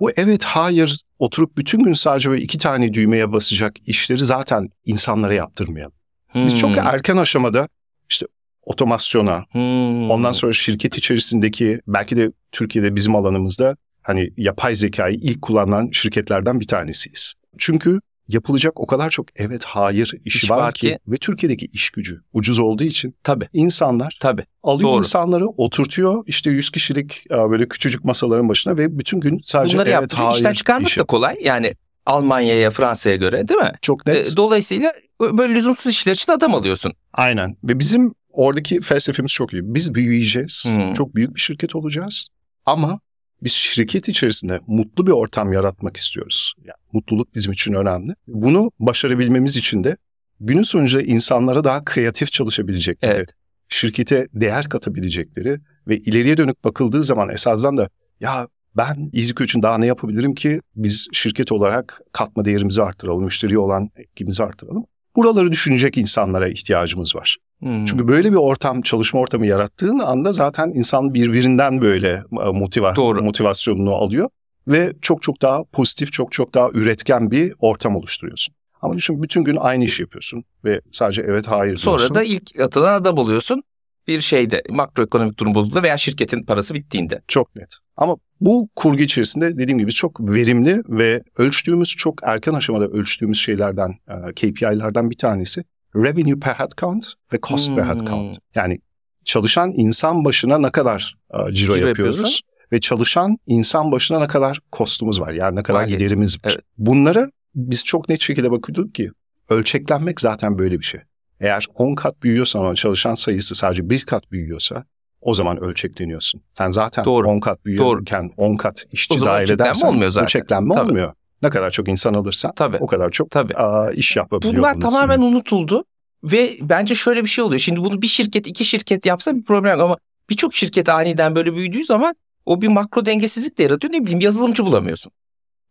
Bu evet hayır oturup bütün gün sadece böyle iki tane düğmeye basacak işleri zaten insanlara yaptırmayalım. Biz çok Hmm. erken aşamada işte otomasyona, Hmm. Ondan sonra şirket içerisindeki belki de Türkiye'de bizim alanımızda hani yapay zekayı ilk kullanılan şirketlerden bir tanesiyiz. Çünkü yapılacak o kadar çok evet hayır işi İş var, var ki, ki- ve Türkiye'deki iş gücü ucuz olduğu için Tabii insanlar tabii. alıyor Doğru. insanları oturtuyor işte 100 kişilik e, böyle küçücük masaların başına ve bütün gün sadece Bunları evet yaptırıyor. hayır İşten çıkarmak işi. da kolay. Yani Almanya'ya, Fransa'ya göre değil mi? Çok net. E, Dolayısıyla böyle lüzumsuz işler için adam alıyorsun. Aynen ve bizim oradaki felsefemiz çok iyi. Biz büyüyeceğiz. Hmm. Çok büyük bir şirket olacağız. Ama biz şirket içerisinde mutlu bir ortam yaratmak istiyoruz. Yani mutluluk bizim için önemli. Bunu başarabilmemiz için de günün sonunda insanlara daha kreatif çalışabilecekleri, Evet. şirkete değer katabilecekleri ve ileriye dönük bakıldığı zaman esasen de ya ben EasyCo için daha ne yapabilirim ki biz şirket olarak katma değerimizi arttıralım, müşteriye olan etkimizi arttıralım. Buraları düşünecek insanlara ihtiyacımız var. Hmm. Çünkü böyle bir ortam, çalışma ortamı yarattığın anda zaten insan birbirinden böyle e, motiva, Doğru. motivasyonunu alıyor ve çok çok daha pozitif, çok çok daha üretken bir ortam oluşturuyorsun. Ama düşün bütün gün aynı iş yapıyorsun ve sadece evet hayır Sonra diyorsun. da ilk atılan adam oluyorsun. Bir şeyde makroekonomik durum bozuldu veya şirketin parası bittiğinde. Çok net. Ama bu kurgu içerisinde dediğim gibi çok verimli ve ölçtüğümüz çok erken aşamada ölçtüğümüz şeylerden, e, KPI'lerden bir tanesi revenue per head count ve cost per head Hmm. count. Yani çalışan insan başına ne kadar e, ciro, Ciro yapıyoruz yapıyorsun. ve çalışan insan başına ne kadar kostumuz var. Yani ne kadar Maliyet. giderimiz var. Evet. Bunlara biz çok net şekilde bakıyorduk ki ölçeklenmek zaten böyle bir şey. Eğer 10 kat büyüyorsa ama çalışan sayısı sadece bir kat büyüyorsa o zaman ölçekleniyorsun. Sen zaten Doğru. 10 kat büyürken 10 kat işçi dahil edersen olmuyor zaten. ölçeklenme Tabii. olmuyor. Ne kadar çok insan alırsan Tabii. o kadar çok Tabii. aa, iş yapabiliyor. Bunlar tamamen senin. unutuldu ve bence şöyle bir şey oluyor. Şimdi bunu bir şirket, iki şirket yapsa bir problem yok ama birçok şirket aniden böyle büyüdüğü zaman o bir makro dengesizlik de yaratıyor. Ne bileyim yazılımcı bulamıyorsun.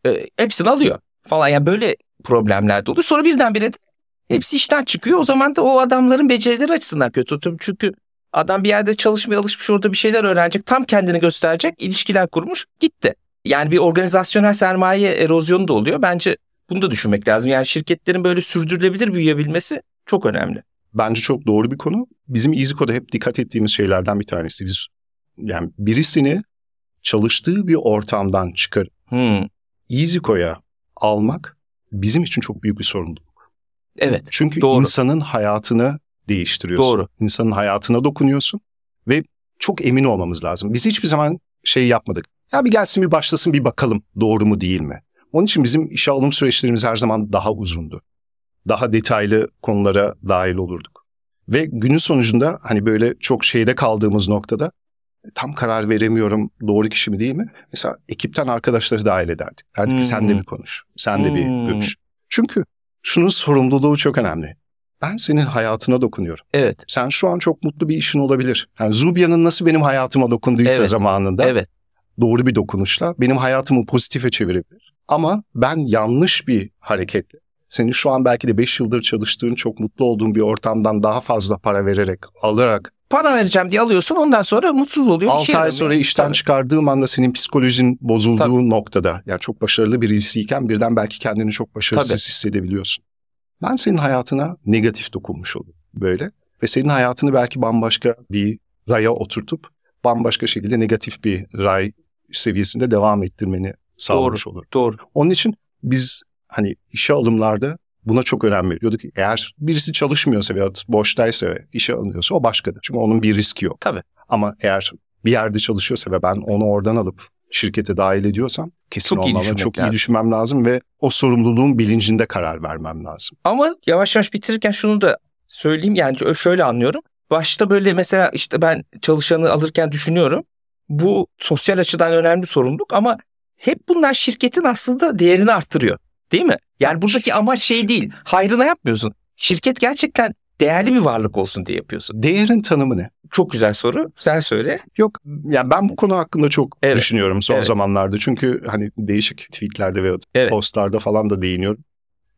Ee, hepsini alıyor falan. Yani böyle problemler de oluyor. Sonra birdenbire de hepsi işten çıkıyor. O zaman da o adamların becerileri açısından kötü. Çünkü adam bir yerde çalışmaya alışmış orada bir şeyler öğrenecek. Tam kendini gösterecek. ilişkiler kurmuş. Gitti. Yani bir organizasyonel sermaye erozyonu da oluyor. Bence bunu da düşünmek lazım. Yani şirketlerin böyle sürdürülebilir büyüyebilmesi çok önemli. Bence çok doğru bir konu. Bizim EasyCo'da hep dikkat ettiğimiz şeylerden bir tanesi. Biz yani birisini çalıştığı bir ortamdan çıkar Hmm. EasyCo'ya almak bizim için çok büyük bir sorumluluk. Evet. Çünkü Doğru. insanın hayatını değiştiriyorsun. Doğru. İnsanın hayatına dokunuyorsun ve çok emin olmamız lazım. Biz hiçbir zaman şey yapmadık. Ya bir gelsin bir başlasın bir bakalım doğru mu değil mi? Onun için bizim işe alım süreçlerimiz her zaman daha uzundu. Daha detaylı konulara dahil olurduk. Ve günün sonucunda hani böyle çok şeyde kaldığımız noktada tam karar veremiyorum doğru kişi mi değil mi? Mesela ekipten arkadaşları dahil ederdik. Derdik ki sen de Hmm. bir konuş, sen de bir Hmm. görüş. Çünkü şunun sorumluluğu çok önemli. Ben senin hayatına dokunuyorum. Evet. Sen şu an çok mutlu bir işin olabilir. Yani Zubya'nın nasıl benim hayatıma dokunduysa Evet. zamanında Evet. Doğru bir dokunuşla benim hayatımı pozitife çevirebilir. Ama ben yanlış bir hareketle senin şu an belki de 5 yıldır çalıştığın çok mutlu olduğun bir ortamdan daha fazla para vererek, alarak Para vereceğim diye alıyorsun ondan sonra mutsuz oluyor. 6 işe ay sonra işten Tabii. çıkardığım anda senin psikolojin bozulduğu Tabii. noktada yani çok başarılı birisiyken birden belki kendini çok başarısız Tabii. hissedebiliyorsun. Ben senin hayatına negatif dokunmuş oluyorum böyle ve senin hayatını belki bambaşka bir raya oturtup bambaşka şekilde negatif bir ray seviyesinde devam ettirmeni sağlamış olur. Doğru. Onun için biz hani işe alımlarda buna çok önem veriyorduk. Eğer birisi çalışmıyorsa veya boştaysa ve işe alınıyorsa o başkadır. Çünkü onun bir riski yok. Tabii. Ama eğer bir yerde çalışıyorsa ve ben onu oradan alıp şirkete dahil ediyorsam kesin Çok iyi olmam. düşünmek Çok lazım. iyi düşünmem lazım ve o sorumluluğun bilincinde karar vermem lazım. Ama yavaş yavaş bitirirken şunu da söyleyeyim yani şöyle anlıyorum. Başta böyle mesela işte ben çalışanı alırken düşünüyorum. Bu sosyal açıdan önemli sorumluluk ama hep bunlar şirketin aslında değerini arttırıyor. Değil mi? Yani buradaki amaç şey değil. Hayrına yapmıyorsun. Şirket gerçekten değerli bir varlık olsun diye yapıyorsun. Değerin tanımı ne? Çok güzel soru. Sen söyle. Yok yani ben bu konu hakkında çok Evet. düşünüyorum son Evet. zamanlarda. Çünkü hani değişik tweetlerde ve Evet. postlarda falan da değiniyorum.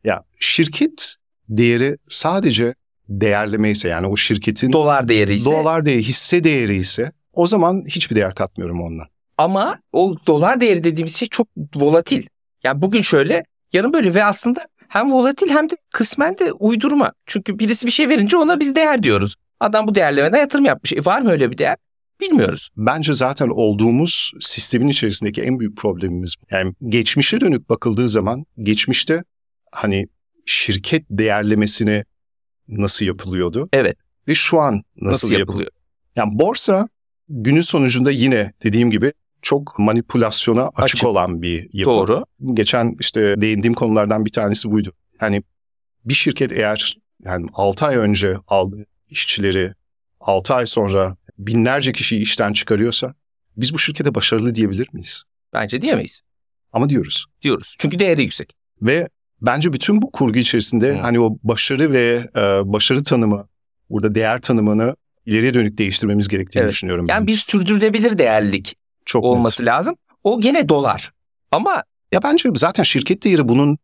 Ya şirket değeri sadece değerleme ise yani o şirketin Dolar değeri ise dolar değeri, hisse değeri ise o zaman hiçbir değer katmıyorum ondan. Ama o dolar değeri dediğimiz şey çok volatil. Yani bugün şöyle, yarın böyle ve aslında hem volatil hem de kısmen de uydurma. Çünkü birisi bir şey verince ona biz değer diyoruz. Adam bu değerlemeden yatırım yapmış. E var mı öyle bir değer? Bilmiyoruz. Bence zaten olduğumuz sistemin içerisindeki en büyük problemimiz. Yani geçmişe dönük bakıldığı zaman geçmişte hani şirket değerlemesine nasıl yapılıyordu? Evet. Ve şu an nasıl, Nasıl, yapılıyor? yapılıyor? Yani borsa günün sonucunda yine dediğim gibi çok manipülasyona açık, Açık. olan bir yapı. Doğru. Geçen işte değindiğim konulardan bir tanesi buydu. Yani bir şirket eğer yani 6 ay önce aldığı işçileri 6 ay sonra binlerce kişiyi işten çıkarıyorsa biz bu şirkete başarılı diyebilir miyiz? Bence diyemeyiz. Ama diyoruz. Diyoruz. Çünkü değeri yüksek. Ve bence bütün bu kurgu içerisinde Hı. hani o başarı ve e, başarı tanımı, burada değer tanımını ileriye dönük değiştirmemiz gerektiğini Evet. düşünüyorum. Yani ben. bir sürdürülebilir değerlilik çok net. olması lazım. O gene dolar. Ama Ya bence zaten şirket değeri bunun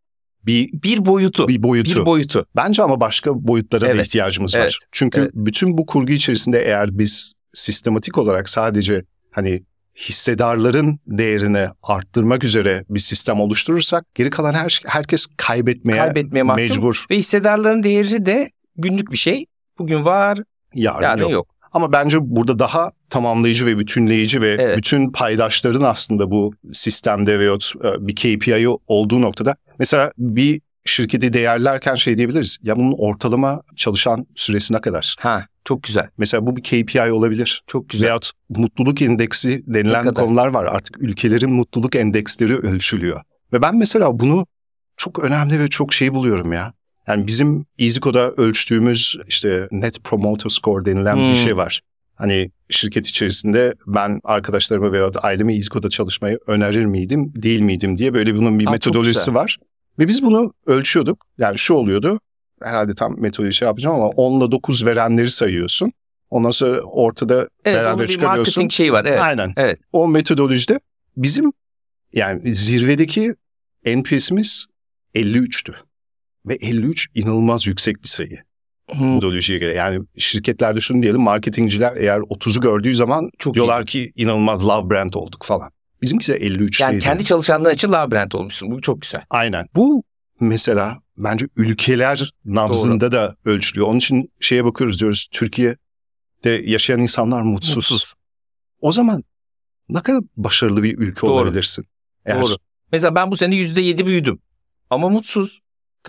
bir bir boyutu. bir boyutu. Bir boyutu. Bence ama başka boyutlara da Evet. ihtiyacımız var. Evet. Çünkü Evet. bütün bu kurgu içerisinde eğer biz sistematik olarak sadece hani hissedarların değerini arttırmak üzere bir sistem oluşturursak geri kalan her herkes kaybetmeye, Kaybetmeye mahkum. mecbur. Ve hissedarların değeri de günlük bir şey. Bugün var, Yarın, yarın yok. yok. Ama bence burada daha tamamlayıcı ve bütünleyici ve Evet. bütün paydaşların aslında bu sistemde veyahut e, bir KPI olduğu noktada mesela bir şirketi değerlerken şey diyebiliriz. Ya bunun ortalama çalışan süresi ne kadar? Ha, çok güzel. Mesela bu bir KPI olabilir. Çok güzel. Veyahut mutluluk endeksi denilen konular var. Artık ülkelerin mutluluk endeksleri ölçülüyor. Ve ben mesela bunu çok önemli ve çok şey buluyorum ya. Yani bizim EasyCo'da ölçtüğümüz işte Net Promoter Score denilen Hmm. bir şey var. Hani şirket içerisinde ben arkadaşlarıma veya aileme EasyCo'da çalışmayı önerir miydim, değil miydim diye böyle bunun bir Aa, metodolojisi var. Ve biz bunu ölçüyorduk. Yani şu oluyordu. Herhalde tam metodoloji şey yapacağım ama 10 ile 9 verenleri sayıyorsun. Ondan sonra ortada Evet, beraber onun bir çıkarıyorsun. marketing şeyi var. Evet. Aynen. Evet. O metodolojide bizim yani zirvedeki NPS'imiz 53'tü. Ve 53 inanılmaz yüksek bir sayı Hı, metodolojiye göre. Yani şirketlerde şunu diyelim marketingciler eğer 30'u gördüğü zaman Çok diyorlar ki inanılmaz love brand olduk falan. Bizimki de 53 Yani kendi çalışanların için labirent olmuşsun. Bu çok güzel. Aynen. Bu mesela bence ülkeler nabzında da ölçülüyor. Onun için şeye bakıyoruz diyoruz Türkiye'de yaşayan insanlar mutsuz. Mutsuz. O zaman ne kadar başarılı bir ülke Doğru. olabilirsin? Eğer- Doğru. Mesela ben bu sene %7 büyüdüm. Ama mutsuz.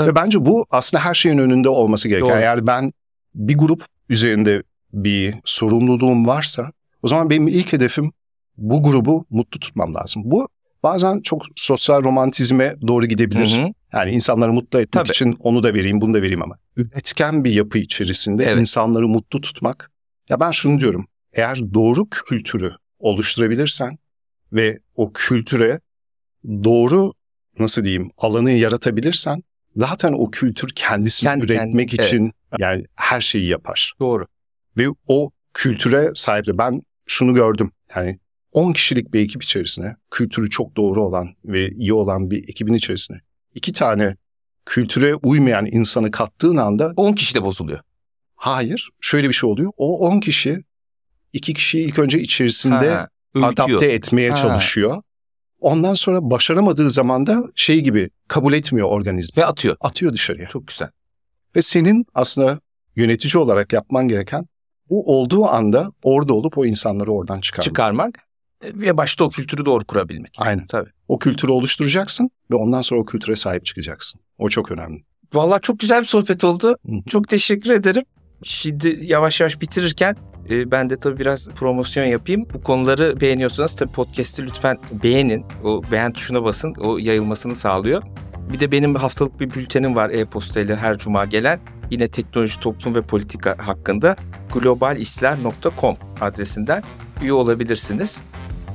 Ve bence bu aslında her şeyin önünde olması gerekiyor. Doğru. Eğer ben bir grup üzerinde bir sorumluluğum varsa o zaman benim ilk hedefim bu grubu mutlu tutmam lazım. Bu bazen çok sosyal romantizme doğru gidebilir. Hı hı. Yani insanları mutlu etmek Tabii. için onu da vereyim, bunu da vereyim ama üretken bir yapı içerisinde Evet. insanları mutlu tutmak. Ya ben şunu diyorum. Eğer doğru kültürü oluşturabilirsen ve o kültüre doğru nasıl diyeyim alanı yaratabilirsen zaten o kültür kendisini Kendi üretmek kendi- için yani her şeyi yapar. Doğru. Ve o kültüre sahip de ben şunu gördüm. Yani 10 kişilik bir ekip içerisine kültürü çok doğru olan ve iyi olan bir ekibin içerisine iki tane kültüre uymayan insanı kattığın anda 10 kişi de bozuluyor. hayır şöyle bir şey oluyor. O 10 kişi iki kişiyi ilk önce içerisinde Ha, ürküyor. adapte etmeye Ha. çalışıyor. Ondan sonra başaramadığı zaman da şey gibi kabul etmiyor organizm. Ve atıyor. Atıyor dışarıya. Çok güzel. Ve senin aslında yönetici olarak yapman gereken bu olduğu anda orada olup o insanları oradan çıkarmak. Çıkarmak e, ve başta o kültürü doğru kurabilmek. Aynen. Tabii. O kültürü oluşturacaksın ve ondan sonra o kültüre sahip çıkacaksın. O çok önemli. Vallahi çok güzel bir sohbet oldu. Hı. Çok teşekkür ederim. Şimdi yavaş yavaş bitirirken E, ben de tabii biraz promosyon yapayım. Bu konuları beğeniyorsanız tabii podcast'i lütfen beğenin. O beğen tuşuna basın. O yayılmasını sağlıyor. Bir de benim haftalık bir bültenim var e-postayla her cuma gelen. Yine teknoloji, toplum ve politika hakkında globalisler.com adresinden üye olabilirsiniz.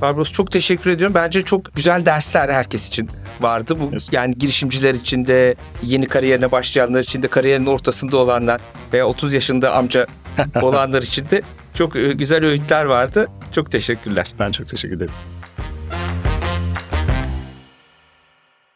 Barbaros çok teşekkür ediyorum. Bence çok güzel dersler herkes için vardı. Bu Yes. yani girişimciler için de, yeni kariyerine başlayanlar için de, kariyerin ortasında olanlar veya 30 yaşında amca olanlar için de çok e, güzel öğütler vardı. Çok teşekkürler. Ben çok teşekkür ederim.